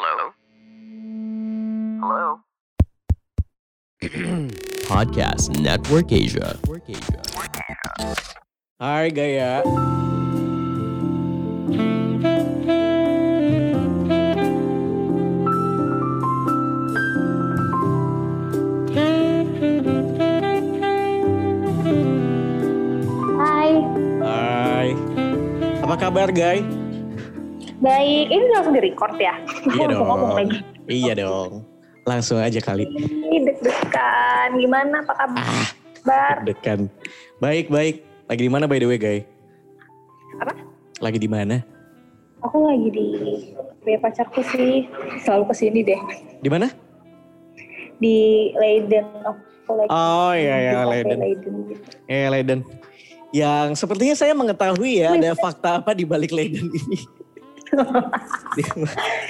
Hello? Hello? Podcast Network Asia. Hai Gaya. Hai, Hai. Apa kabar Gay? Baik. Ini langsung di record ya? Iya Langsung ngomong dong. lagi. Iya dong. Langsung aja kali. Ini deg-degan. Gimana Pak Ah. kabar? Dekan. Baik, baik. Lagi di mana by the way, Gay? Apa? Lagi di mana? Aku lagi di punya pacarku sih. Selalu ke sini deh. Di mana? Di Leiden. Aku lagi Oh iya ya, cafe Leiden. Leiden gitu. Eh, Leiden. Yang sepertinya saya mengetahui ya ada fakta apa di balik Leiden ini.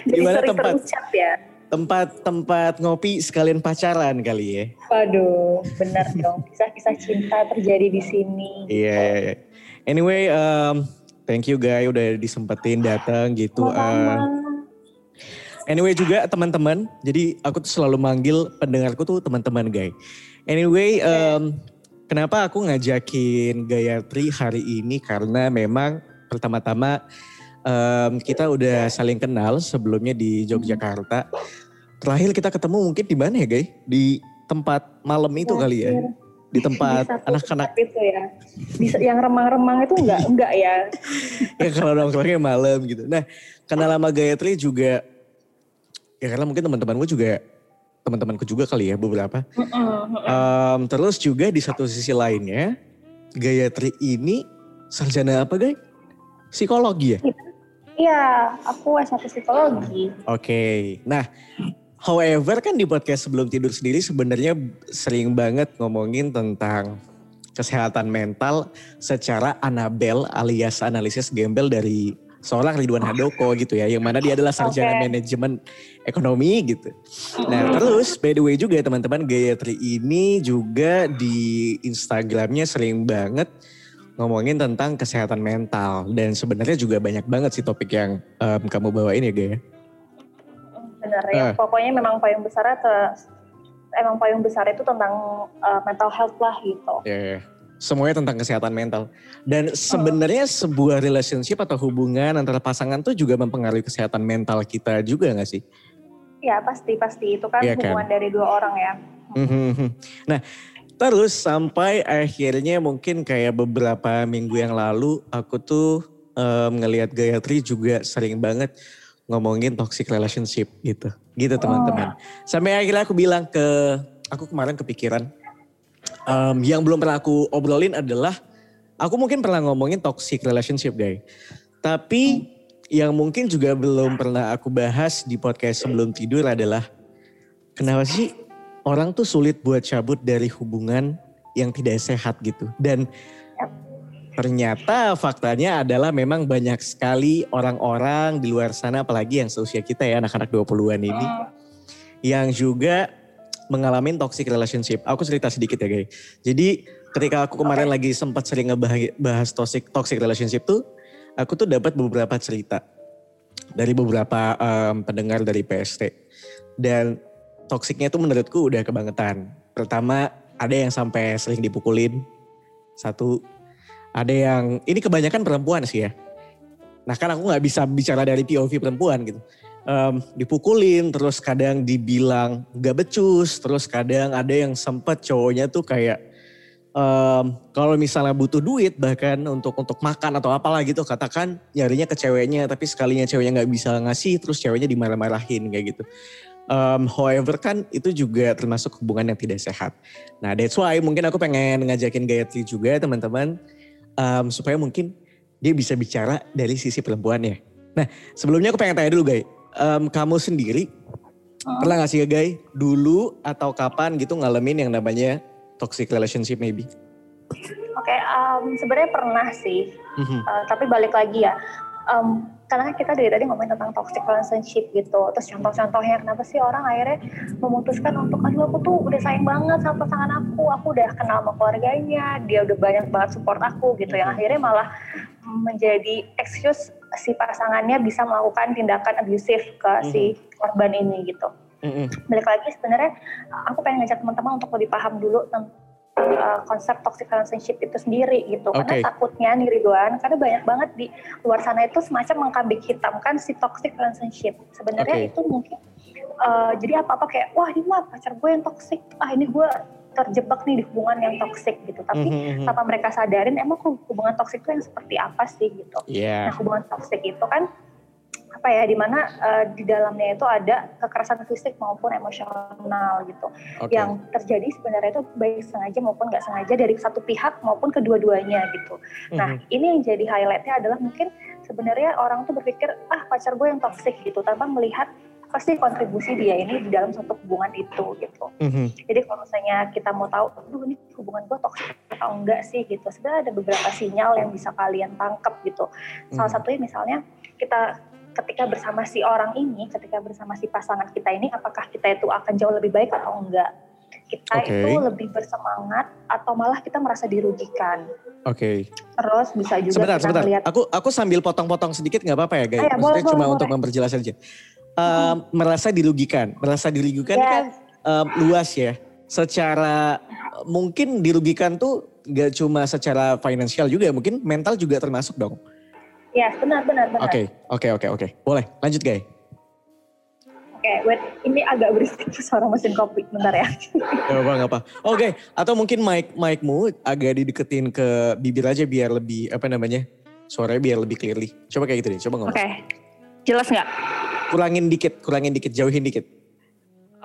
di, mana tempat ya. tempat tempat ngopi sekalian pacaran kali ya? Waduh, benar dong. Kisah-kisah cinta terjadi di sini. Iya. iya, iya. Anyway, um, thank you guys udah disempetin datang gitu. Uh, anyway juga teman-teman. Jadi aku tuh selalu manggil pendengarku tuh teman-teman guys. Anyway, um, kenapa aku ngajakin Gayatri hari ini karena memang pertama-tama um, kita udah saling kenal sebelumnya di Yogyakarta. Terakhir kita ketemu mungkin di mana ya, guys? Di tempat malam itu kali ya. Terakhir. Di tempat anak-anak itu ya. Di, yang remang-remang itu enggak enggak ya. ya kalau nongkrongnya malam gitu. Nah, kenal lama Gayatri juga ya karena mungkin teman-temanku juga teman-temanku juga kali ya beberapa. Em, terus juga di satu sisi lainnya Gayatri ini sarjana apa, Gay? Psikologi ya? Iya, aku S1 psikologi. Oke. Nah, however kan di podcast sebelum tidur sendiri sebenarnya sering banget ngomongin tentang kesehatan mental secara Anabel alias analisis gembel dari seorang Ridwan Handoko gitu ya. Yang mana dia adalah sarjana Oke. manajemen ekonomi gitu. Nah terus by the way juga teman-teman Gayatri ini juga di Instagramnya sering banget ngomongin tentang kesehatan mental. Dan sebenarnya juga banyak banget sih topik yang em, kamu bawain ya Gaya. Bener ya. Eh. Pokoknya memang payung besarnya emang payung besar itu tentang uh, mental health lah gitu. Ya, ya. Semuanya tentang kesehatan mental. Dan sebenarnya sebuah relationship atau hubungan antara pasangan tuh juga mempengaruhi kesehatan mental kita juga gak sih? Ya pasti pasti itu kan Iya kan? hubungan dari dua orang ya. Mhm. Nah, terus sampai akhirnya mungkin kayak beberapa minggu yang lalu aku tuh em, ngelihat Gayatri juga sering banget ngomongin toxic relationship gitu. Gitu teman-teman. Sampai akhirnya aku bilang ke aku kemarin kepikiran em, yang belum pernah aku obrolin adalah aku mungkin pernah ngomongin toxic relationship, guys. Tapi yang mungkin juga belum pernah aku bahas di podcast sebelum tidur adalah kenapa sih orang tuh sulit buat cabut dari hubungan yang tidak sehat gitu. Dan ternyata faktanya adalah memang banyak sekali orang-orang di luar sana apalagi yang seusia kita ya anak-anak 20-an ini yang juga mengalami toxic relationship. Aku cerita sedikit ya guys. Jadi ketika aku kemarin lagi sempat sering ngebahas bahas toxic toxic relationship tuh, aku tuh dapat beberapa cerita dari beberapa em, pendengar dari PST. Dan toksiknya tuh menurutku udah kebangetan. Pertama ada yang sampai sering dipukulin. Satu, ada yang ini kebanyakan perempuan sih ya. Nah kan aku nggak bisa bicara dari POV perempuan gitu. Em, dipukulin, terus kadang dibilang gak becus, terus kadang ada yang sempet cowoknya tuh kayak em, kalau misalnya butuh duit bahkan untuk untuk makan atau apalah gitu katakan nyarinya ke ceweknya tapi sekalinya ceweknya nggak bisa ngasih terus ceweknya dimarah-marahin kayak gitu. Um, however kan itu juga termasuk hubungan yang tidak sehat. Nah that's why mungkin aku pengen ngajakin Gayatri juga teman-teman um, supaya mungkin dia bisa bicara dari sisi perempuannya. Nah sebelumnya aku pengen tanya dulu Gay, Um, kamu sendiri pernah gak sih Gay dulu atau kapan gitu ngalamin yang namanya toxic relationship maybe? Oke, em, sebenarnya pernah sih. Mhm. Uh, tapi balik lagi ya. Em, karena kan kita dari tadi ngomongin tentang toxic relationship gitu. Terus contoh-contohnya kenapa sih orang akhirnya memutuskan untuk aduh aku tuh udah sayang banget sama pasangan aku, aku udah kenal sama keluarganya, dia udah banyak banget support aku gitu. Yang akhirnya malah menjadi excuse si pasangannya bisa melakukan tindakan abusive ke si korban ini gitu. Mm-mm. Balik lagi sebenarnya aku pengen ngajak teman-teman untuk lebih paham dulu tentang uh, konsep toxic relationship itu sendiri gitu. Oke. Karena takutnya nih Ridwan, karena banyak banget di luar sana itu semacam mengkambing hitamkan si toxic relationship. Sebenarnya Oke. itu mungkin uh, jadi apa-apa kayak wah ini mah pacar gue yang toxic, ah ini gue terjebak nih di hubungan yang toxic gitu. Tapi Mhm, mhm. tanpa mereka sadarin emang hubungan toxic itu yang seperti apa sih gitu. Iya. Nah hubungan toxic itu kan apa ya di mana eh, di dalamnya itu ada kekerasan fisik maupun emosional gitu Oke. yang terjadi sebenarnya itu baik sengaja maupun nggak sengaja dari satu pihak maupun kedua-duanya gitu. Nah Mhm. ini yang jadi highlightnya adalah mungkin sebenarnya orang tuh berpikir ah pacar gue yang toxic gitu tanpa melihat apa sih kontribusi dia ini di dalam satu hubungan itu gitu. Mhm. Jadi kalau misalnya kita mau tahu, aduh ini hubungan gue toksik atau enggak sih gitu. Sebenarnya ada beberapa sinyal yang bisa kalian tangkap gitu. Salah Mhm. satunya misalnya kita ketika bersama si orang ini, ketika bersama si pasangan kita ini, apakah kita itu akan jauh lebih baik atau enggak? Kita Oke. itu lebih bersemangat atau malah kita merasa dirugikan. Oke. Terus bisa juga Sebentar, kita sebentar. melihat Aku aku sambil potong-potong sedikit nggak apa-apa ya, guys. Ah, ya, Maksudnya boleh, cuma boleh, untuk boleh. memperjelas aja. Em, merasa dirugikan, merasa dirugikan Yes. kan em, luas ya. Secara mungkin dirugikan tuh nggak cuma secara finansial juga, mungkin mental juga termasuk dong. Ya benar benar benar. Oke, oke, oke, oke. Boleh, lanjut guys. Oke, wait, ini agak berisik suara mesin kopi, bentar ya. Gak apa, gak apa. Oke, atau mungkin mic mic-mu agak dideketin ke bibir aja biar lebih apa namanya suaranya biar lebih clearly. Coba kayak gitu deh, coba ngomong. Oke, jelas nggak? Kurangin dikit, kurangin dikit, jauhin dikit.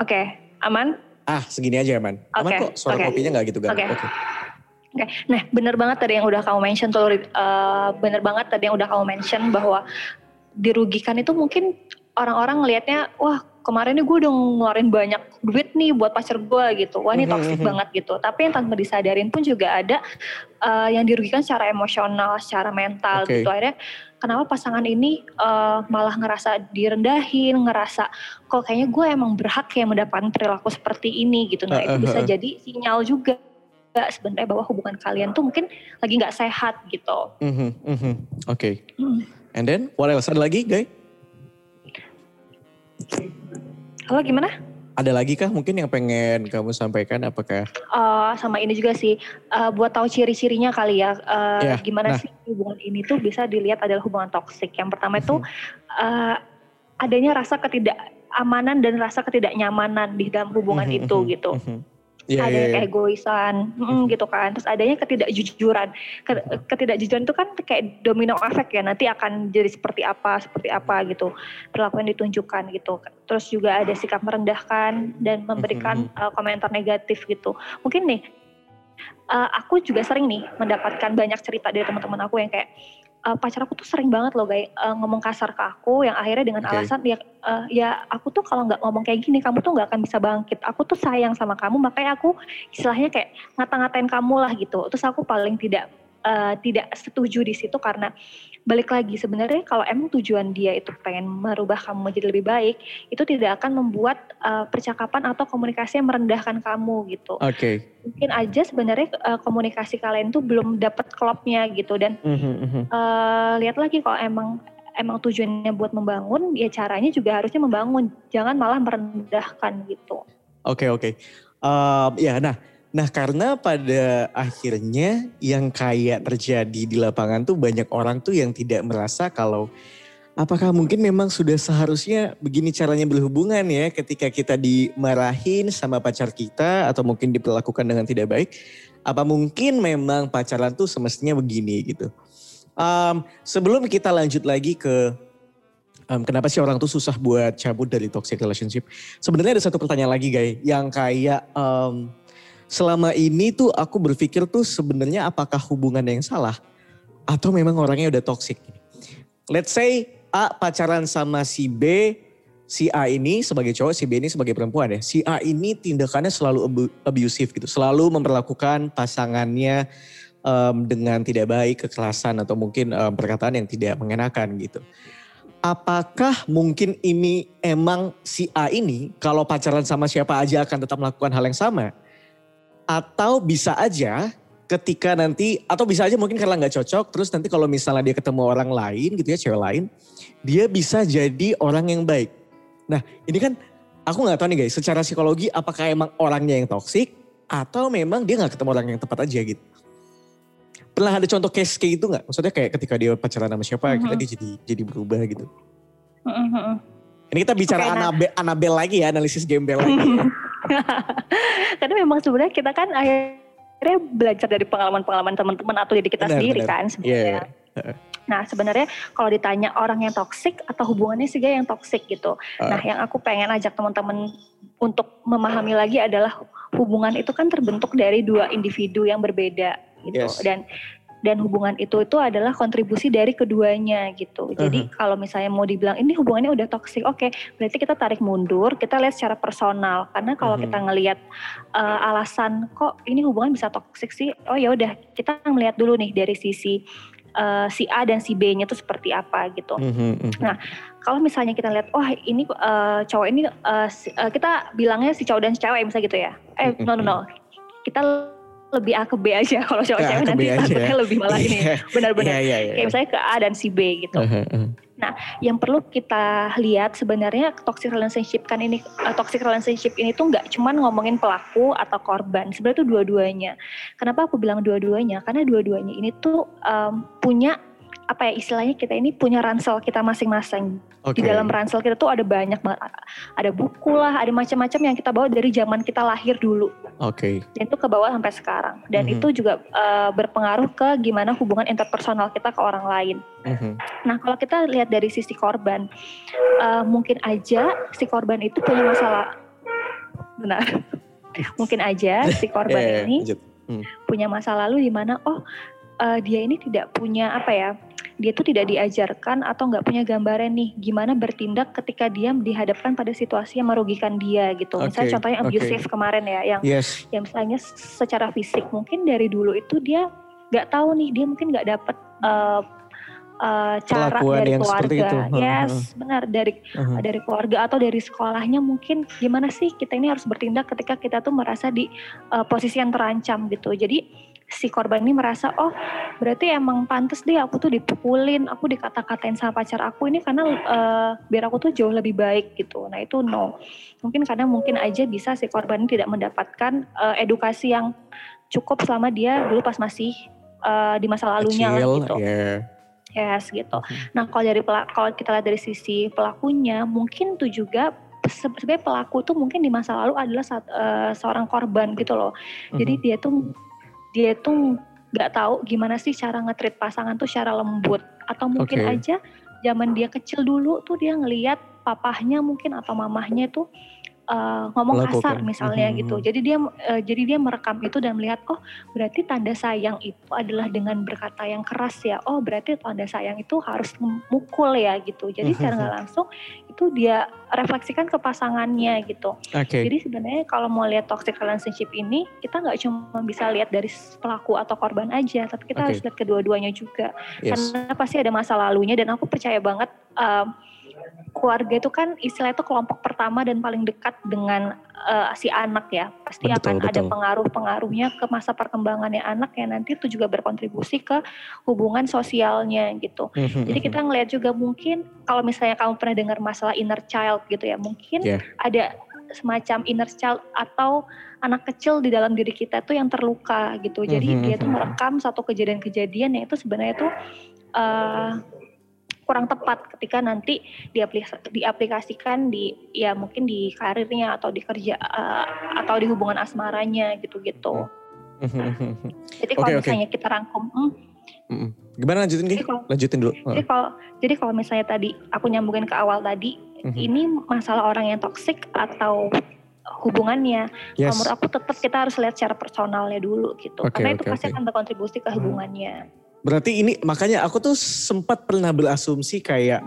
Oke, aman? Ah, segini aja aman. Aman Oke, kok, suara oke. kopinya nggak gitu kan? Oke. Oke. Oke, nah bener banget tadi yang udah kamu mention tuh, Rid. Eh, bener banget tadi yang udah kamu mention bahwa dirugikan itu mungkin orang-orang ngelihatnya, wah kemarin nih gue udah ngeluarin banyak duit nih buat pacar gue gitu, wah ini Mhm, toxic mhm. banget gitu. Tapi yang tanpa disadarin pun juga ada eh, yang dirugikan secara emosional, secara mental Oke. gitu. Akhirnya kenapa pasangan ini eh, malah ngerasa direndahin, ngerasa kok kayaknya gue emang berhak ya mendapatkan perilaku seperti ini gitu. Nah itu bisa jadi sinyal juga sebenarnya bahwa hubungan kalian tuh mungkin lagi nggak sehat gitu. Mhm, mhm. Oke. Hmm. And then, what else? Ada lagi, guys? Halo gimana? Ada lagi kah mungkin yang pengen kamu sampaikan? Apakah? Eh, sama ini juga sih eh, buat tahu ciri-cirinya kali ya. eh, Ya, gimana nah. sih hubungan ini tuh bisa dilihat adalah hubungan toksik. Yang pertama itu eh, adanya rasa ketidakamanan dan rasa ketidaknyamanan di dalam hubungan Mhm, itu mhm, gitu. Iya, ada yang iya. keegoisan, mm, gitu kan. Terus adanya ketidakjujuran. Ke- Ketidakjujuran itu kan kayak domino efek ya. Nanti akan jadi seperti apa, seperti apa gitu. Perilaku yang ditunjukkan gitu. Terus juga ada sikap merendahkan dan memberikan uh, komentar negatif gitu. Mungkin nih, uh, aku juga sering nih mendapatkan banyak cerita dari teman-teman aku yang kayak uh, pacar aku tuh sering banget loh guys uh, ngomong kasar ke aku yang akhirnya dengan Oke. alasan ya uh, ya aku tuh kalau nggak ngomong kayak gini kamu tuh nggak akan bisa bangkit aku tuh sayang sama kamu makanya aku istilahnya kayak ngata-ngatain kamu lah gitu terus aku paling tidak uh, tidak setuju di situ karena balik lagi sebenarnya kalau emang tujuan dia itu pengen merubah kamu menjadi lebih baik itu tidak akan membuat uh, percakapan atau komunikasi yang merendahkan kamu gitu Oke. mungkin aja sebenarnya uh, komunikasi kalian tuh belum dapat klopnya gitu dan Mhm, mhm. eh, lihat lagi kalau emang emang tujuannya buat membangun ya caranya juga harusnya membangun jangan malah merendahkan gitu Oke oke. Em, ya nah, nah karena pada akhirnya yang kayak terjadi di lapangan tuh banyak orang tuh yang tidak merasa kalau apakah mungkin memang sudah seharusnya begini caranya berhubungan ya ketika kita dimarahin sama pacar kita atau mungkin diperlakukan dengan tidak baik. Apa mungkin memang pacaran tuh semestinya begini gitu. Em, sebelum kita lanjut lagi ke em, kenapa sih orang tuh susah buat cabut dari toxic relationship? Sebenarnya ada satu pertanyaan lagi guys yang kayak em, selama ini tuh aku berpikir tuh sebenarnya apakah hubungan yang salah atau memang orangnya udah toxic. Let's say A pacaran sama si B, si A ini sebagai cowok, si B ini sebagai perempuan ya. Si A ini tindakannya selalu abu- abusive gitu, selalu memperlakukan pasangannya em, dengan tidak baik, kekerasan atau mungkin em, perkataan yang tidak mengenakan gitu apakah mungkin ini emang si A ini kalau pacaran sama siapa aja akan tetap melakukan hal yang sama? Atau bisa aja ketika nanti, atau bisa aja mungkin karena nggak cocok, terus nanti kalau misalnya dia ketemu orang lain gitu ya, cewek lain, dia bisa jadi orang yang baik. Nah ini kan aku nggak tahu nih guys, secara psikologi apakah emang orangnya yang toksik atau memang dia nggak ketemu orang yang tepat aja gitu. Pernah ada contoh case kayak gitu nggak? Maksudnya kayak ketika dia pacaran sama siapa, Mhm. kita dia jadi jadi berubah gitu. Mm-mm. Ini kita bicara Oke, nah. Anabel, Anabel lagi ya, analisis gembel lagi. Karena memang sebenarnya kita kan akhirnya belajar dari pengalaman-pengalaman teman-teman atau diri kita Benar, sendiri benar. kan Iya. sebenarnya. Nah sebenarnya kalau ditanya orang yang toksik atau hubungannya sih yang toksik gitu. Ah. Nah yang aku pengen ajak teman-teman untuk memahami lagi adalah hubungan itu kan terbentuk dari dua individu yang berbeda gitu Yes. dan dan hubungan itu itu adalah kontribusi dari keduanya gitu. Jadi kalau misalnya mau dibilang ini hubungannya udah toksik, oke, berarti kita tarik mundur, kita lihat secara personal. Karena kalau Mhm. kita ngelihat eh, alasan kok ini hubungan bisa toksik sih, oh ya udah kita ngelihat dulu nih dari sisi eh, si A dan si B-nya tuh seperti apa gitu. Mhm, mhm. Kalau misalnya kita lihat, wah ini eh, cowok ini eh, si- eh, kita bilangnya si cowok dan si cewek misalnya gitu ya. Eh no no no, kita lebih A ke B aja. Kalau cowok Ke A cewek ke nanti aja takutnya ya. lebih malah ini Iya. benar-benar. Iya, iya, iya. Kayak misalnya ke A dan si B gitu. Mhm, mhm. Yang perlu kita lihat sebenarnya toxic relationship kan ini uh, toxic relationship ini tuh nggak cuman ngomongin pelaku atau korban. Sebenarnya itu dua-duanya. Kenapa aku bilang dua-duanya? Karena dua-duanya ini tuh um, punya apa ya istilahnya kita ini punya ransel kita masing-masing. Oke. Di dalam ransel kita tuh ada banyak. Ada buku lah, ada macam-macam yang kita bawa dari zaman kita lahir dulu Oke. dan itu ke bawah sampai sekarang. Dan Mhm. itu juga uh, berpengaruh ke gimana hubungan interpersonal kita ke orang lain. Mhm. Nah, kalau kita lihat dari sisi korban, eh, mungkin aja si korban itu punya masalah. Benar. mungkin aja si korban Iya, iya, ini lanjut. punya masa lalu di mana oh eh, dia ini tidak punya apa ya? Dia tuh tidak diajarkan atau nggak punya gambaran nih gimana bertindak ketika dia dihadapkan pada situasi yang merugikan dia gitu. Misalnya Oke, contohnya abusive kemarin ya, yang Yes. yang misalnya secara fisik mungkin dari dulu itu dia nggak tahu nih dia mungkin nggak dapet eh, eh, cara Perlakuan dari yang keluarga, itu. Yes benar dari Mhm. dari keluarga atau dari sekolahnya mungkin gimana sih kita ini harus bertindak ketika kita tuh merasa di eh, posisi yang terancam gitu jadi si korban ini merasa oh berarti emang pantas deh aku tuh dipukulin aku dikata-katain sama pacar aku ini karena eh, biar aku tuh jauh lebih baik gitu nah itu no mungkin karena mungkin aja bisa si korban ini tidak mendapatkan eh, edukasi yang cukup selama dia dulu pas masih eh, di masa lalunya lah Kecil, gitu ya. yes gitu Mhm. Nah, kalau dari kalau kita lihat dari sisi pelakunya, mungkin tuh juga se- sebenarnya pelaku tuh mungkin di masa lalu adalah saat- eh, seorang korban gitu loh. Jadi Mhm. dia tuh dia tuh nggak tahu gimana sih cara nge-treat pasangan tuh secara lembut atau mungkin Oke. aja zaman dia kecil dulu tuh dia ngelihat papahnya mungkin atau mamahnya tuh eh, ngomong kasar Melakukan. misalnya Mhm. gitu. Jadi dia eh, jadi dia merekam itu dan melihat oh berarti tanda sayang itu adalah dengan berkata yang keras ya. Oh berarti tanda sayang itu harus mukul ya gitu. Jadi secara nggak langsung itu dia refleksikan ke pasangannya gitu. Oke. Jadi sebenarnya kalau mau lihat toxic relationship ini, kita nggak cuma bisa lihat dari pelaku atau korban aja, tapi kita Oke. harus lihat kedua-duanya juga. Yes. Karena pasti ada masa lalunya dan aku percaya banget um, keluarga itu kan istilahnya itu kelompok pertama dan paling dekat dengan uh, si anak ya. Pasti Betul, akan ada betul. pengaruh-pengaruhnya ke masa perkembangannya anak yang nanti itu juga berkontribusi ke hubungan sosialnya gitu. Mhm, Jadi mhm. kita ngelihat juga mungkin kalau misalnya kamu pernah dengar masalah inner child gitu ya, mungkin Yeah. ada semacam inner child atau anak kecil di dalam diri kita tuh yang terluka gitu. Jadi Mhm, dia tuh mhm. merekam satu kejadian-kejadian yang itu sebenarnya tuh eh, kurang tepat ketika nanti diaplikasikan di ya mungkin di karirnya atau di kerja eh, atau di hubungan asmaranya gitu-gitu. Jadi kalau oke. misalnya kita rangkum, hmm, Mhm. Gimana lanjutin kalau- Lanjutin dulu. Jadi kalau jadi kalau misalnya tadi aku nyambungin ke awal tadi, Mhm. ini masalah orang yang toksik atau hubungannya. Kalau Yes. menurut aku tetap kita harus lihat secara personalnya dulu gitu. Oke, Karena itu pasti oke. akan berkontribusi ke hubungannya. Berarti ini makanya aku tuh sempat pernah berasumsi kayak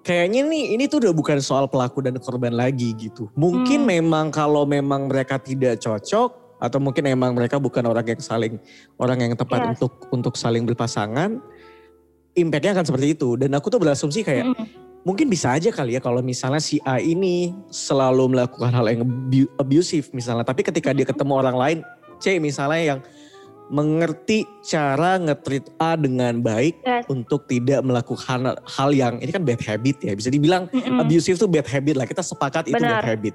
kayaknya nih ini tuh udah bukan soal pelaku dan korban lagi gitu. Mungkin Hmm. memang kalau memang mereka tidak cocok atau mungkin memang mereka bukan orang yang saling orang yang tepat Yes. untuk untuk saling berpasangan, impactnya akan seperti itu. Dan aku tuh berasumsi kayak Mm-mm. mungkin bisa aja kali ya kalau misalnya si A ini selalu melakukan hal yang abu- abusive misalnya, tapi ketika dia ketemu orang lain, C misalnya yang mengerti cara nge-treat A dengan baik Yes. untuk tidak melakukan hal yang ini kan bad habit ya. Bisa dibilang Mm-mm. abusive tuh bad habit lah. Kita sepakat itu Benar. bad habit.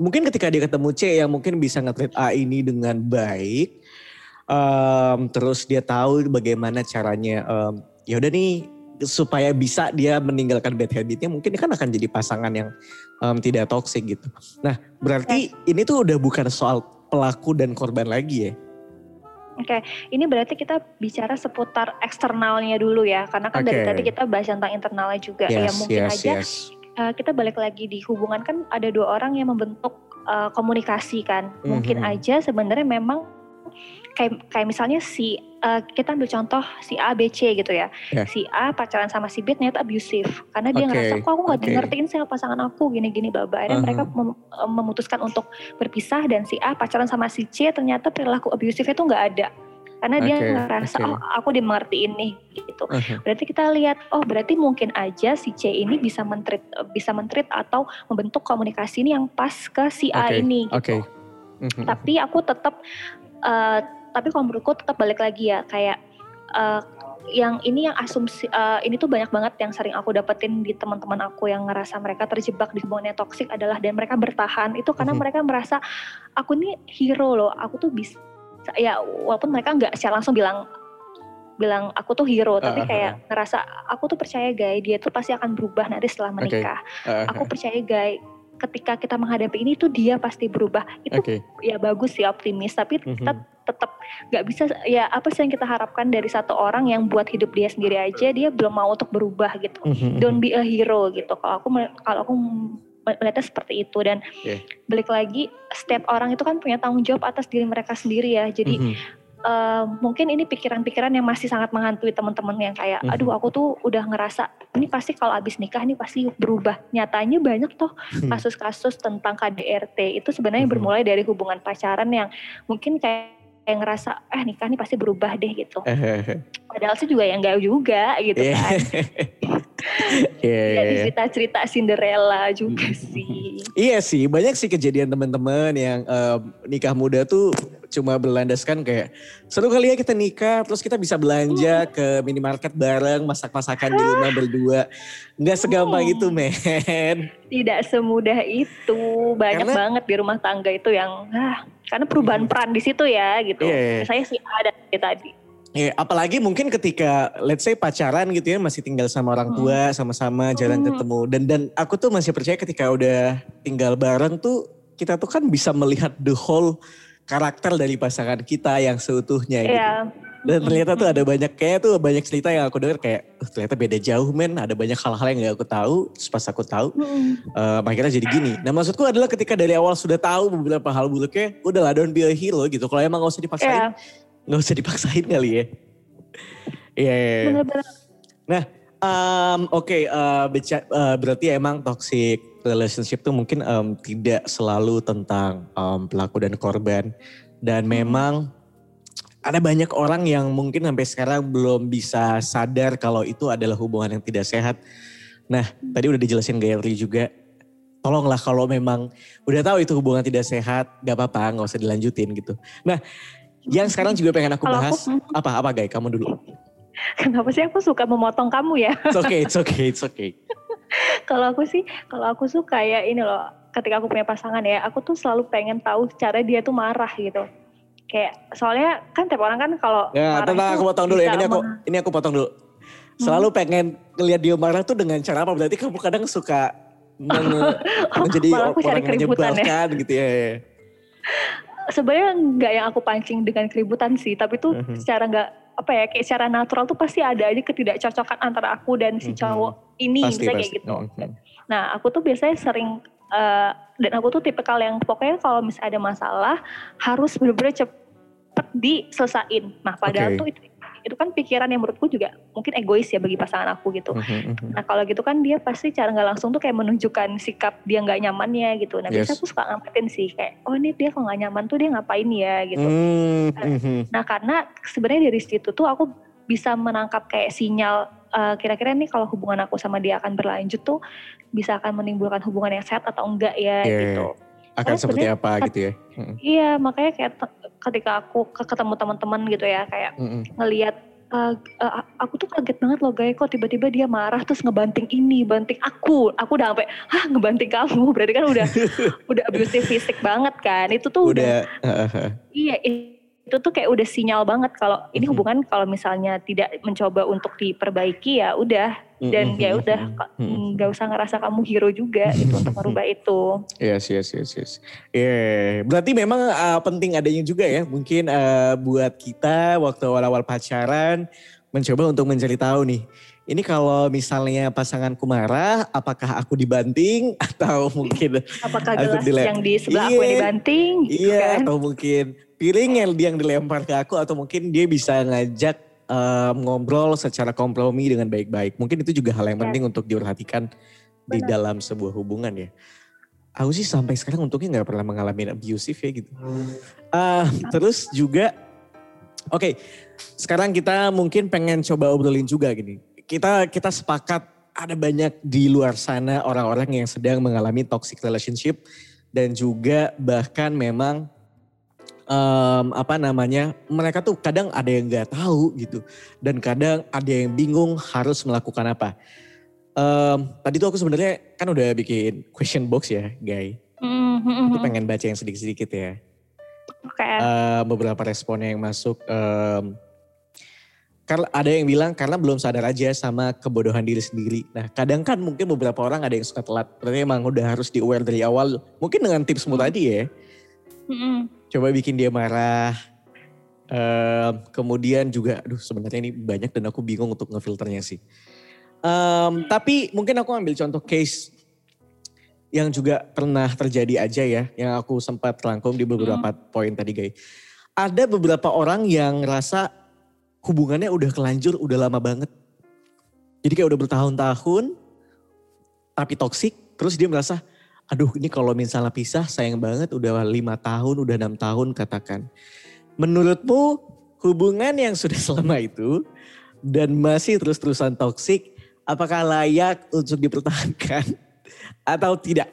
Mungkin ketika dia ketemu C yang mungkin bisa nge-treat A ini dengan baik, em, terus dia tahu bagaimana caranya. em, ya udah nih supaya bisa dia meninggalkan bad habitnya, mungkin kan akan jadi pasangan yang em, tidak toxic gitu. Nah berarti ini tuh udah bukan soal pelaku dan korban lagi ya. Oke, ini berarti kita bicara seputar eksternalnya dulu ya, karena kan dari Oke. tadi kita bahas tentang internalnya juga. ya Yes, mungkin yes, aja yes. uh, kita balik lagi di hubungan kan ada dua orang yang membentuk uh, komunikasi kan. Mungkin Mhm. aja sebenarnya memang kayak kayak misalnya si uh, kita ambil contoh si A B C gitu ya. Ya. Si A pacaran sama si B ternyata abusive karena dia Oke, ngerasa kok aku nggak oke. ngertiin sama pasangan aku gini-gini bla bla. Akhirnya Uh-huh. mereka mem- uh, memutuskan untuk berpisah dan si A pacaran sama si C ternyata perilaku abusive itu nggak ada. Karena dia Oke, ngerasa oke. oh aku dimengertiin nih gitu. Uh-huh. Berarti kita lihat oh berarti mungkin aja si C ini bisa mentreat bisa mentreat atau membentuk komunikasi ini yang pas ke si A Oke, ini gitu. Oke. Mhm. Tapi aku tetap eh, tapi kalau menurutku tetap balik lagi ya kayak eh, yang ini yang asumsi eh, ini tuh banyak banget yang sering aku dapetin di teman-teman aku yang ngerasa mereka terjebak di hubungan yang toksik adalah dan mereka bertahan itu karena Mhm. mereka merasa aku nih hero loh aku tuh bisa ya walaupun mereka nggak secara langsung bilang bilang aku tuh hero tapi Ah, ah, kayak ngerasa aku tuh percaya guys dia tuh pasti akan berubah nanti setelah menikah Uh-huh. aku percaya guys ketika kita menghadapi ini tuh dia pasti berubah itu Oke. ya bagus sih optimis tapi kita Mhm. tetap nggak bisa ya apa sih yang kita harapkan dari satu orang yang buat hidup dia sendiri aja dia belum mau untuk berubah gitu Mhm. don't be a hero gitu kalau aku kalau aku melihatnya seperti itu dan Oke. balik lagi setiap orang itu kan punya tanggung jawab atas diri mereka sendiri ya jadi Mhm. Eh, mungkin ini pikiran-pikiran yang masih sangat menghantui teman-teman yang kayak Mhm. aduh aku tuh udah ngerasa ini pasti kalau abis nikah ini pasti berubah nyatanya banyak toh Hmm. kasus-kasus tentang KDRT itu sebenarnya Mhm. bermulai dari hubungan pacaran yang mungkin kayak kayak ngerasa eh nikah nih pasti berubah deh gitu Eh, padahal sih juga ya enggak juga gitu Iya. kan Iya, ya iya, di iya. cerita-cerita Cinderella juga sih Iya sih, banyak sih kejadian teman-teman yang em, nikah muda tuh cuma berlandaskan kayak seru kali ya kita nikah, terus kita bisa belanja ke minimarket bareng, masak-masakan di rumah berdua. Nggak segampang Hmm. itu, men. tidak semudah itu banyak Karena- banget di rumah tangga itu yang ah karena perubahan peran di situ ya gitu Iya, iya. saya sih ada tadi Ya, apalagi mungkin ketika let's say pacaran gitu ya masih tinggal sama orang tua sama-sama jarang Hmm. ketemu dan dan aku tuh masih percaya ketika udah tinggal bareng tuh kita tuh kan bisa melihat the whole karakter dari pasangan kita yang seutuhnya gitu. ya Dan ternyata tuh ada banyak kayak tuh banyak cerita yang aku dengar kayak "Uh, ternyata beda jauh men. Ada banyak hal-hal yang gak aku tahu. Terus pas aku tahu Mm-mm. eh akhirnya jadi gini. Nah maksudku adalah ketika dari awal sudah tahu beberapa hal buruknya. Udah lah don't be a hero gitu. Kalau emang gak usah dipaksain. ya Gak usah dipaksain kali ya. Iya. iya, iya. benar-benar Um, Oke, eh, beca- eh, berarti emang toxic relationship tuh mungkin em, tidak selalu tentang em, pelaku dan korban. Dan memang ada banyak orang yang mungkin sampai sekarang belum bisa sadar kalau itu adalah hubungan yang tidak sehat. Nah, tadi udah dijelasin Gayatri juga. Tolonglah kalau memang udah tahu itu hubungan tidak sehat, gak apa-apa, gak usah dilanjutin gitu. Nah, yang sekarang juga pengen aku Kalau aku- bahas, apa apa Gay, kamu dulu. kenapa sih aku suka memotong kamu ya It's okay, it's okay, it's okay. kalau aku sih kalau aku suka ya ini loh ketika aku punya pasangan ya aku tuh selalu pengen tahu cara dia tuh marah gitu kayak soalnya kan tiap orang kan kalau Ya, tenang itu aku potong dulu ya. Ini aku ini aku potong dulu. Selalu pengen ngelihat dia marah tuh dengan cara apa? Berarti kamu kadang suka menjadi malah aku cari orang yang ya. menyebalkan gitu ya. ya. sebenarnya nggak yang aku pancing dengan keributan sih tapi tuh Mhm. secara nggak apa ya kayak secara natural tuh pasti ada aja ketidakcocokan antara aku dan si Mhm. cowok ini Pasti, misalnya pasti. kayak gitu Mhm. nah aku tuh biasanya sering eh, dan aku tuh tipikal yang pokoknya kalau misalnya ada masalah harus bener-bener cepet diselesain nah padahal Oke. tuh itu, itu kan pikiran yang menurutku juga mungkin egois ya bagi pasangan aku gitu Mhm, mhm. Nah kalau gitu kan dia pasti cara nggak langsung tuh kayak menunjukkan sikap dia nggak nyamannya gitu. Nah Yes. biasanya aku suka ngamatin sih kayak, oh ini dia kalau nggak nyaman tuh dia ngapain ya gitu. Hmm, mhm. Nah karena sebenarnya dari situ tuh aku bisa menangkap kayak sinyal eh, kira-kira nih kalau hubungan aku sama dia akan berlanjut tuh bisa akan menimbulkan hubungan yang sehat atau enggak ya Iya. gitu. Akan seperti apa ket- gitu ya. Iya, makanya kayak ketika aku ke- ketemu teman-teman gitu ya, kayak Mm-mm. ngelihat eh, eh, aku tuh kaget banget loh guys kok tiba-tiba dia marah terus ngebanting ini, banting aku. Aku udah sampai, "Hah, ngebanting kamu?" Berarti kan udah udah abusive fisik banget kan. Itu tuh udah, Udah. iya itu tuh kayak udah sinyal banget kalau ini Mhm. hubungan kalau misalnya tidak mencoba untuk diperbaiki ya udah dan Mm-mm. ya udah Mm-mm. kok, Mm-mm. nggak usah ngerasa kamu hero juga itu untuk merubah itu. Yes, yes, yes, yes. Yeah. Berarti memang uh, penting adanya juga ya, mungkin uh, buat kita waktu awal-awal pacaran mencoba untuk mencari tahu nih. Ini kalau misalnya pasanganku marah, apakah aku dibanting atau mungkin Apakah Aku gelas dile- yang di sebelah aku yang Iya. dibanting gitu iya kan? atau mungkin piring yang yang dilempar ke aku atau mungkin dia bisa ngajak um, ngobrol secara kompromi dengan baik-baik. Mungkin itu juga hal yang penting untuk diperhatikan di dalam sebuah hubungan ya. Aku sih sampai sekarang untungnya nggak pernah mengalami abusive ya gitu. Ah, terus juga, oke, sekarang kita mungkin pengen coba obrolin juga gini. Kita kita sepakat ada banyak di luar sana orang-orang yang sedang mengalami toxic relationship dan juga bahkan memang em, apa namanya mereka tuh kadang ada yang nggak tahu gitu dan kadang ada yang bingung harus melakukan apa. Em, tadi tuh aku sebenarnya kan udah bikin question box ya, guys. Mm, mm, Aku pengen baca yang sedikit-sedikit ya. Oke. Eh, beberapa respon yang masuk. em, karena ada yang bilang karena belum sadar aja sama kebodohan diri sendiri. Nah kadang kan mungkin beberapa orang ada yang suka telat. Berarti emang udah harus di aware dari awal. Mungkin dengan tipsmu tadi ya. Mm-mm. Coba bikin dia marah. Em, kemudian juga, aduh sebenarnya ini banyak dan aku bingung untuk ngefilternya sih. Em, tapi mungkin aku ambil contoh case yang juga pernah terjadi aja ya, yang aku sempat rangkum di beberapa poin tadi guys. Ada beberapa orang yang rasa hubungannya udah kelanjur, udah lama banget. Jadi kayak udah bertahun-tahun, tapi toksik. Terus dia merasa, aduh ini kalau misalnya pisah sayang banget udah lima tahun, udah enam tahun katakan. Menurutmu hubungan yang sudah selama itu dan masih terus-terusan toksik, apakah layak untuk dipertahankan atau tidak?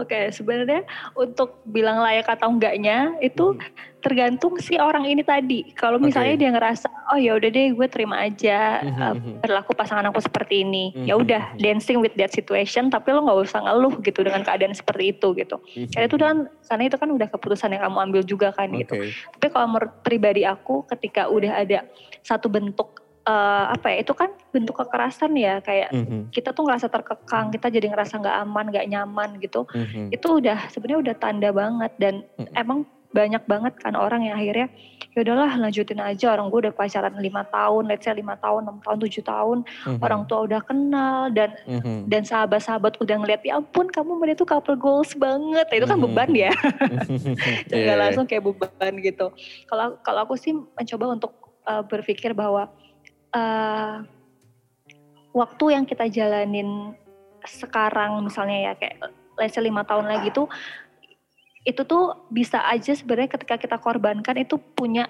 Oke, sebenarnya untuk bilang layak atau enggaknya itu tergantung si orang ini tadi. Kalau misalnya Oke. dia ngerasa, oh ya udah deh, gue terima aja Mhm, uh, mhm. berlaku pasangan aku seperti ini. Mhm, Ya udah, dancing with that situation, tapi lo nggak usah ngeluh gitu dengan keadaan seperti itu gitu. Karena itu kan, karena itu kan udah keputusan yang kamu ambil juga kan gitu. Oke. Tapi kalau menurut pribadi aku, ketika udah ada satu bentuk eh, apa ya, itu kan bentuk kekerasan ya, kayak Mhm, kita tuh ngerasa terkekang, kita jadi ngerasa nggak aman, nggak nyaman gitu mhm. itu udah sebenarnya udah tanda banget dan Mm-mm. emang banyak banget kan orang yang akhirnya ya udahlah lanjutin aja orang gue udah pacaran lima tahun, let's say lima tahun, enam tahun, tujuh tahun, Mhm, orang tua udah kenal dan mhm. dan sahabat-sahabat udah ngeliat ya ampun kamu dia tuh couple goals banget, Nah, itu kan Mhm. beban ya, Iya, nggak langsung kayak beban gitu. Kalau kalau aku sih mencoba untuk uh, berpikir bahwa uh, waktu yang kita jalanin sekarang misalnya ya kayak let's say lima tahun lagi tuh itu tuh bisa aja sebenarnya ketika kita korbankan itu punya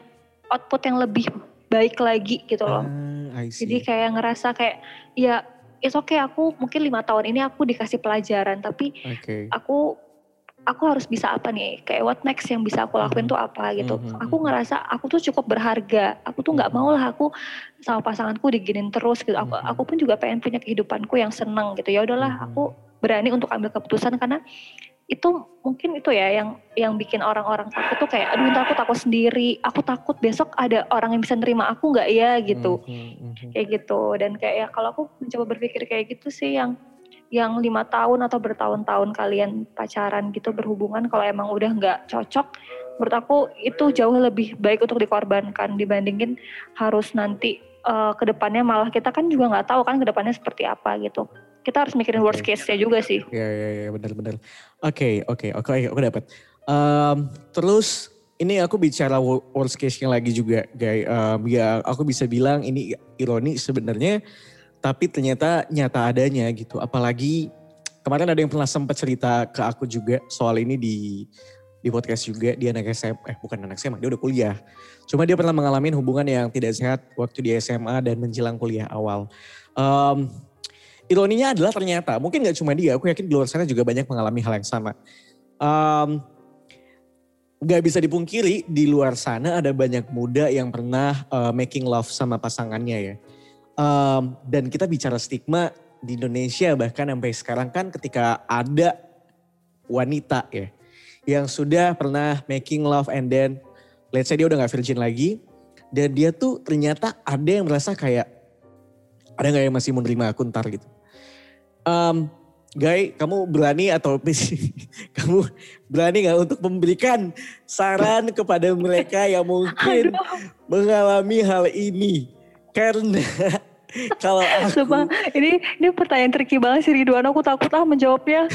output yang lebih baik lagi gitu loh. Ah. Jadi kayak ngerasa kayak ya it's okay aku mungkin lima tahun ini aku dikasih pelajaran tapi Oke. aku aku harus bisa apa nih kayak what next yang bisa aku lakuin Mhm. tuh apa gitu Mhm, aku mhm. ngerasa aku tuh cukup berharga aku tuh nggak Mhm. mau lah aku sama pasanganku diginin terus gitu aku Mhm. aku pun juga pengen punya kehidupanku yang seneng gitu ya udahlah Mhm. aku berani untuk ambil keputusan karena itu mungkin itu ya yang yang bikin orang-orang takut tuh kayak aduh ntar aku takut sendiri. Aku takut besok ada orang yang bisa nerima aku nggak ya? Gitu. Mhm, mhm. kayak gitu. Dan kayak ya kalau aku mencoba berpikir kayak gitu sih yang yang lima tahun atau bertahun-tahun kalian pacaran gitu berhubungan kalau emang udah nggak cocok menurut aku itu jauh lebih baik untuk dikorbankan dibandingin harus nanti eh, ke depannya malah kita kan juga nggak tahu kan ke depannya seperti apa gitu kita harus mikirin worst Oke. case-nya juga sih Ya ya ya benar-benar. Oke oke oke aku dapat. Em, terus ini aku bicara wo- worst case-nya lagi juga, guys. Em, ya aku bisa bilang ini ironi sebenarnya, tapi ternyata nyata adanya gitu. Apalagi kemarin ada yang pernah sempat cerita ke aku juga soal ini di di podcast juga dia anak SMA, eh bukan anak SMA, dia udah kuliah. Cuma dia pernah mengalami hubungan yang tidak sehat waktu di SMA dan menjelang kuliah awal. Em, ironinya adalah ternyata mungkin nggak cuma dia, aku yakin di luar sana juga banyak mengalami hal yang sama. Um, gak bisa dipungkiri di luar sana ada banyak muda yang pernah uh, making love sama pasangannya ya. Um, dan kita bicara stigma di Indonesia bahkan sampai sekarang kan ketika ada wanita ya yang sudah pernah making love and then let's say dia udah gak virgin lagi dan dia tuh ternyata ada yang merasa kayak ada nggak yang masih menerima aku ntar gitu. Um, Guy, kamu berani atau kamu berani nggak untuk memberikan saran kepada mereka yang mungkin Aduh. mengalami hal ini? Karena kalau aku... Sumpah, ini ini pertanyaan tricky banget sih Ridwan, aku takut ah menjawabnya.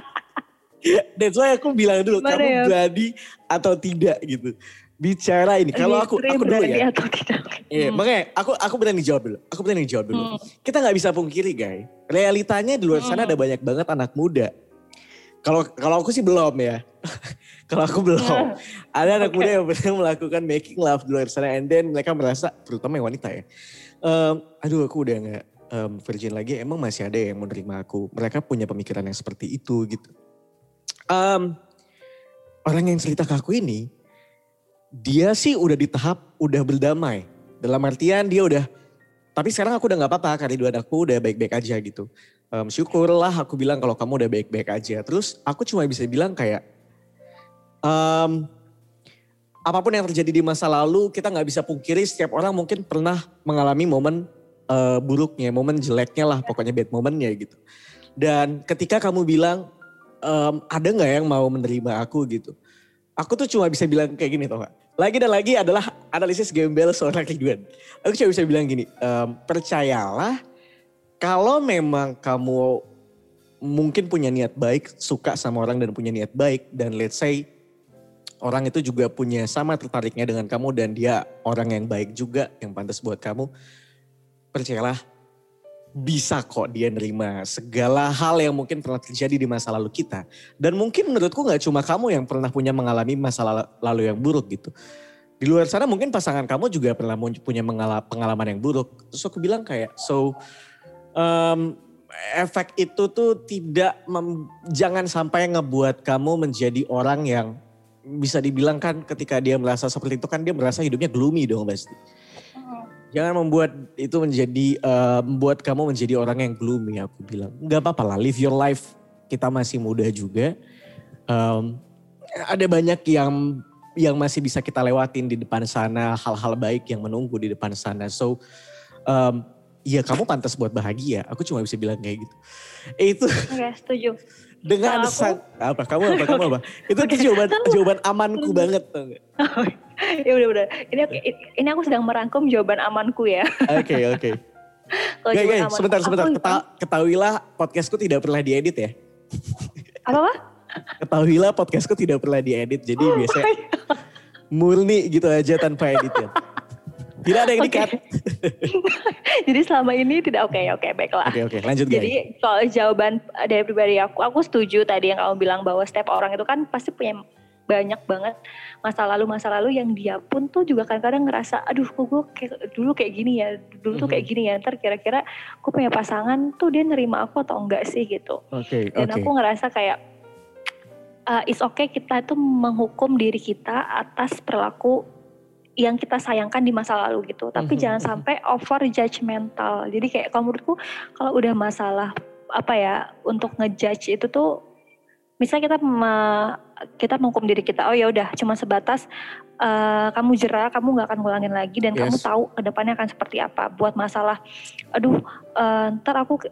That's why aku bilang dulu, Mana kamu ya? berani atau tidak gitu bicara ini. Kalau aku aku dulu ya. Atau tidak. Iya, hmm. makanya aku aku berani jawab dulu. Aku berani jawab dulu. Hmm. Kita nggak bisa pungkiri, guys. Realitanya di luar sana hmm. ada banyak banget anak muda. Kalau kalau aku sih belum ya. kalau aku belum. Yeah. Ada anak okay. muda yang pernah melakukan making love di luar sana and then mereka merasa terutama yang wanita ya. Um, aduh aku udah nggak um, virgin lagi. Emang masih ada yang menerima aku. Mereka punya pemikiran yang seperti itu gitu. Um, orang yang cerita ke aku ini dia sih udah di tahap udah berdamai. Dalam artian dia udah, tapi sekarang aku udah gak apa-apa karena dua anakku udah baik-baik aja gitu. Um, syukurlah aku bilang kalau kamu udah baik-baik aja. Terus aku cuma bisa bilang kayak, um, apa pun yang terjadi di masa lalu kita gak bisa pungkiri setiap orang mungkin pernah mengalami momen uh, buruknya, momen jeleknya lah pokoknya bad momennya gitu. Dan ketika kamu bilang, um, ada gak yang mau menerima aku gitu aku tuh cuma bisa bilang kayak gini tau gak? Lagi dan lagi adalah analisis gembel seorang Ridwan. Aku cuma bisa bilang gini, um, percayalah kalau memang kamu mungkin punya niat baik, suka sama orang dan punya niat baik, dan let's say orang itu juga punya sama tertariknya dengan kamu dan dia orang yang baik juga, yang pantas buat kamu, percayalah bisa kok dia nerima segala hal yang mungkin pernah terjadi di masa lalu kita. Dan mungkin menurutku gak cuma kamu yang pernah punya mengalami masa lalu yang buruk gitu. Di luar sana mungkin pasangan kamu juga pernah punya pengalaman yang buruk. Terus aku bilang kayak, so um, efek itu tuh tidak, mem, jangan sampai ngebuat kamu menjadi orang yang bisa dibilang kan ketika dia merasa seperti itu kan dia merasa hidupnya gloomy dong pasti. Jangan membuat itu menjadi uh, membuat kamu menjadi orang yang gloomy aku bilang. Gak apa-apa lah, live your life. Kita masih muda juga. Um, ada banyak yang yang masih bisa kita lewatin di depan sana, hal-hal baik yang menunggu di depan sana. So, um, ya kamu pantas buat bahagia. Aku cuma bisa bilang kayak gitu. Itu. Oke, setuju. Dengan sang, apa kamu apa kamu apa? Itu okay. jawaban jawaban amanku banget tuh. ya udah udah. Ini ini aku sedang merangkum jawaban amanku ya. Oke oke. Okay. Gak, gak, sebentar sebentar. Keta, ketahuilah podcastku tidak pernah diedit ya. Apa apa? Ketahuilah podcastku tidak pernah diedit. Jadi oh biasanya murni gitu aja tanpa edit ya. Tidak ada yang dikat. Jadi selama ini tidak oke okay, oke okay, baiklah. Oke okay, oke okay, lanjut guys. Jadi soal jawaban dari pribadi aku, aku setuju tadi yang kamu bilang bahwa setiap orang itu kan pasti punya banyak banget masa lalu masa lalu yang dia pun tuh juga kadang-kadang ngerasa aduh kok gue kayak, dulu kayak gini ya dulu tuh kayak mhm. gini ya ntar kira-kira gue punya pasangan tuh dia nerima aku atau enggak sih gitu okay, dan okay. aku ngerasa kayak uh, it's okay kita itu menghukum diri kita atas perilaku yang kita sayangkan di masa lalu gitu tapi mm-hmm. jangan sampai over judgmental jadi kayak kalau menurutku kalau udah masalah apa ya untuk ngejudge itu tuh misalnya kita me, kita menghukum diri kita oh ya udah cuma sebatas uh, kamu jerah kamu nggak akan ngulangin lagi dan yes. kamu tahu ke depannya akan seperti apa buat masalah aduh uh, ntar aku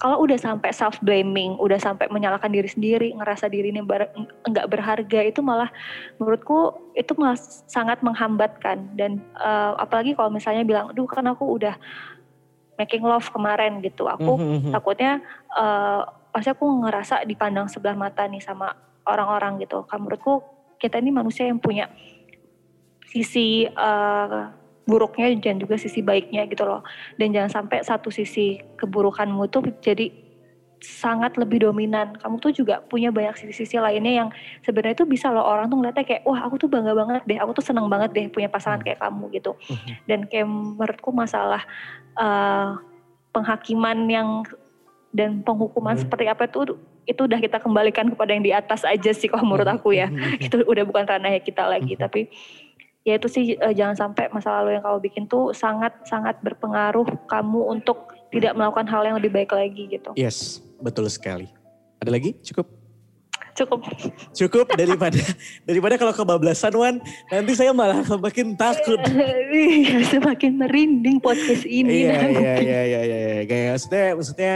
kalau udah sampai self blaming, udah sampai menyalahkan diri sendiri, ngerasa diri ini ber, enggak berharga itu malah menurutku itu malah sangat menghambatkan dan uh, apalagi kalau misalnya bilang, "Duh, kan aku udah making love kemarin gitu." Aku mm -hmm. takutnya uh, pasti aku ngerasa dipandang sebelah mata nih sama orang-orang gitu. Kan menurutku kita ini manusia yang punya sisi uh, buruknya dan juga sisi baiknya gitu loh. Dan jangan sampai satu sisi keburukanmu itu jadi sangat lebih dominan. Kamu tuh juga punya banyak sisi-sisi lainnya yang sebenarnya itu bisa loh orang tuh ngeliatnya kayak wah aku tuh bangga banget deh, aku tuh seneng banget deh punya pasangan kayak kamu gitu. Mhm. Dan kayak menurutku masalah uh, penghakiman yang dan penghukuman hmm. seperti apa itu itu udah kita kembalikan kepada yang di atas aja sih kalau menurut aku ya itu udah bukan ranahnya kita lagi tapi ya itu sih uh, jangan sampai masa lalu yang kamu bikin tuh sangat sangat berpengaruh kamu untuk tidak melakukan hal yang lebih baik lagi gitu Yes, betul sekali. Ada lagi? Cukup? cukup Cukup daripada daripada kalau kebablasan Wan, nanti saya malah semakin takut. Iya, semakin merinding podcast ini Iya, iya, iya, iya, iya, iya. Kayak maksudnya, maksudnya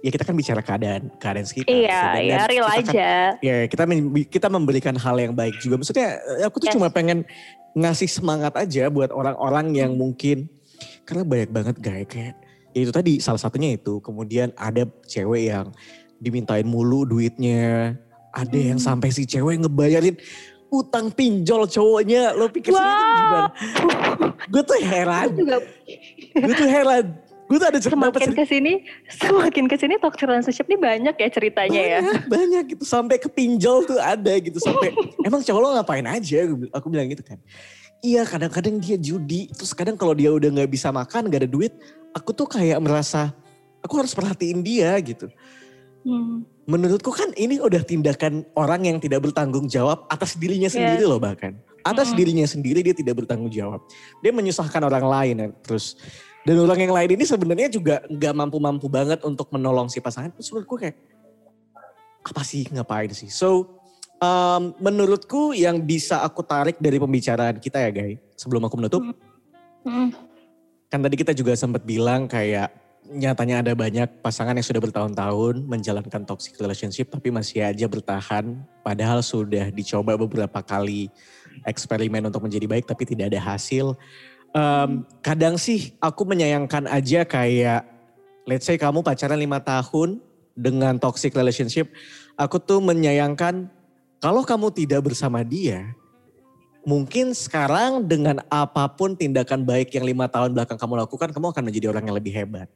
ya kita kan bicara keadaan keadaan sekitar. Iya, Dan- ya real kita kan- aja. ya kita kita memberikan hal yang baik juga. Maksudnya eh, aku tuh Yes. cuma pengen ngasih semangat aja buat orang-orang yang mungkin karena banyak banget guys kayak ya itu tadi salah satunya itu. Kemudian ada cewek yang dimintain mulu duitnya. Ada yang Hmm. sampai si cewek ngebayarin utang pinjol cowoknya. Lo pikir Wah. gimana? Gue tuh heran. Gue tuh heran. Gue tuh ada cerita semakin ke sini, semakin ke sini toxic relationship ini banyak ya ceritanya ya. banyak, banyak gitu. Sampai ke pinjol tuh ada gitu. Sampai emang cowok lo ngapain aja? Aku bil- aku bilang gitu kan. Iya kadang-kadang dia judi. Terus kadang kalau dia udah nggak bisa makan nggak ada duit aku tuh kayak merasa aku harus perhatiin dia gitu. Hmm. menurutku kan ini udah tindakan orang yang tidak bertanggung jawab atas dirinya sendiri loh bahkan. Atas Mm-mm. dirinya sendiri dia tidak bertanggung jawab. Dia menyusahkan orang lain ya. terus dan orang yang lain ini sebenarnya juga nggak mampu-mampu banget untuk menolong si pasangan terus menurutku kayak apa sih ngapain sih so um, menurutku yang bisa aku tarik dari pembicaraan kita ya guys sebelum aku menutup Hmm. kan tadi kita juga sempat bilang kayak nyatanya ada banyak pasangan yang sudah bertahun-tahun menjalankan toxic relationship tapi masih aja bertahan padahal sudah dicoba beberapa kali eksperimen untuk menjadi baik tapi tidak ada hasil. Em, kadang sih aku menyayangkan aja kayak let's say kamu pacaran lima tahun dengan toxic relationship, aku tuh menyayangkan kalau kamu tidak bersama dia, mungkin sekarang dengan apa pun tindakan baik yang lima tahun belakang kamu lakukan, kamu akan menjadi orang yang lebih hebat.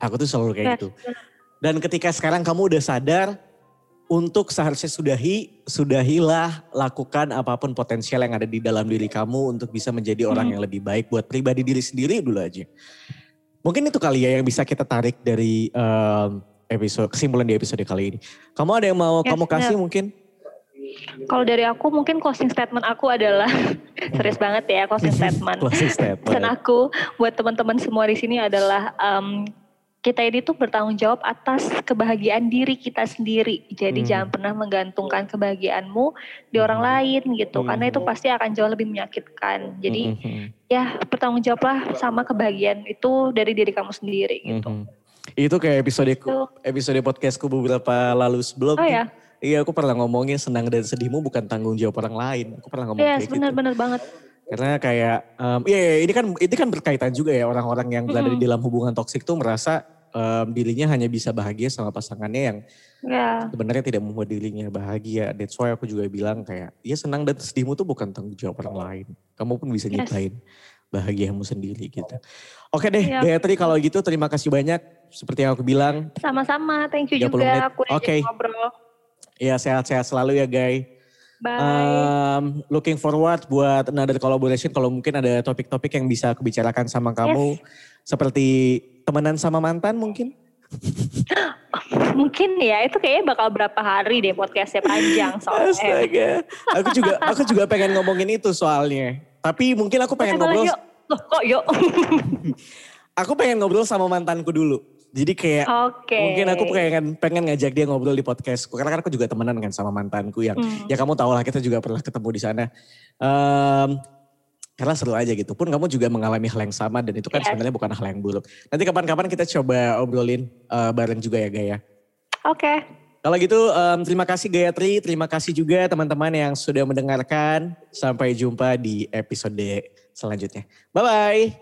Aku tuh selalu kayak gitu. Dan ketika sekarang kamu udah sadar, untuk seharusnya sudahi, sudahilah lakukan apa pun potensial yang ada di dalam diri kamu untuk bisa menjadi orang Hmm. yang lebih baik buat pribadi diri sendiri dulu aja. Mungkin itu kali ya yang bisa kita tarik dari em, episode kesimpulan di episode kali ini. Kamu ada yang mau Yes, kamu kasih mungkin? Kalau dari aku mungkin closing statement aku adalah serius banget ya closing statement. Closing Pesan statement. aku buat teman-teman semua di sini adalah em, kita ini tuh bertanggung jawab atas kebahagiaan diri kita sendiri. Jadi Hmm. jangan pernah menggantungkan kebahagiaanmu di orang lain gitu. Karena itu Hmm. pasti akan jauh lebih menyakitkan. Jadi Mhm. ya bertanggung jawablah sama kebahagiaan itu dari diri kamu sendiri gitu. Mhm. Itu kayak episode Itu. episode podcastku beberapa lalu sebelum. Oh ya, Iya aku pernah ngomongin senang dan sedihmu bukan tanggung jawab orang lain. Aku pernah ngomong yes kayak gitu. benar-benar banget. Karena kayak, em, iya iya, ini kan ini kan berkaitan juga ya orang-orang yang berada di dalam hubungan toksik tuh merasa em, dirinya hanya bisa bahagia sama pasangannya yang Ya, sebenarnya tidak membuat dirinya bahagia. That's why aku juga bilang kayak, ya senang dan sedihmu tuh bukan tanggung jawab orang lain. Kamu pun bisa Yes. nyiptain bahagiamu sendiri gitu. Oke deh, Yap. Gayatri kalau gitu terima kasih banyak. Seperti yang aku bilang, sama-sama. Thank you 30 menit. juga aku udah Oke. ngobrol. ya sehat-sehat selalu ya guys. Bye. Um, looking forward buat another collaboration kalau mungkin ada topik-topik yang bisa aku bicarakan sama kamu seperti temenan sama mantan mungkin. Mungkin ya itu kayaknya bakal berapa hari deh podcastnya panjang soalnya. Astaga. Aku juga aku juga pengen ngomongin itu soalnya. Tapi mungkin aku pengen ngobrol yuk. Loh, kok yuk? aku pengen ngobrol sama mantanku dulu. Jadi kayak Oke. mungkin aku pengen pengen ngajak dia ngobrol di podcastku karena kan aku juga temenan kan sama mantanku yang Hmm. ya kamu tahu lah kita juga pernah ketemu di sana. Em, karena seru aja gitu. Pun kamu juga mengalami hal yang sama dan itu kan Yes. sebenarnya bukan hal yang buruk. Nanti kapan-kapan kita coba obrolin eh, bareng juga ya Gaya. Oke. Kalau gitu em, terima kasih Gayatri, terima kasih juga teman-teman yang sudah mendengarkan. Sampai jumpa di episode selanjutnya. Bye-bye.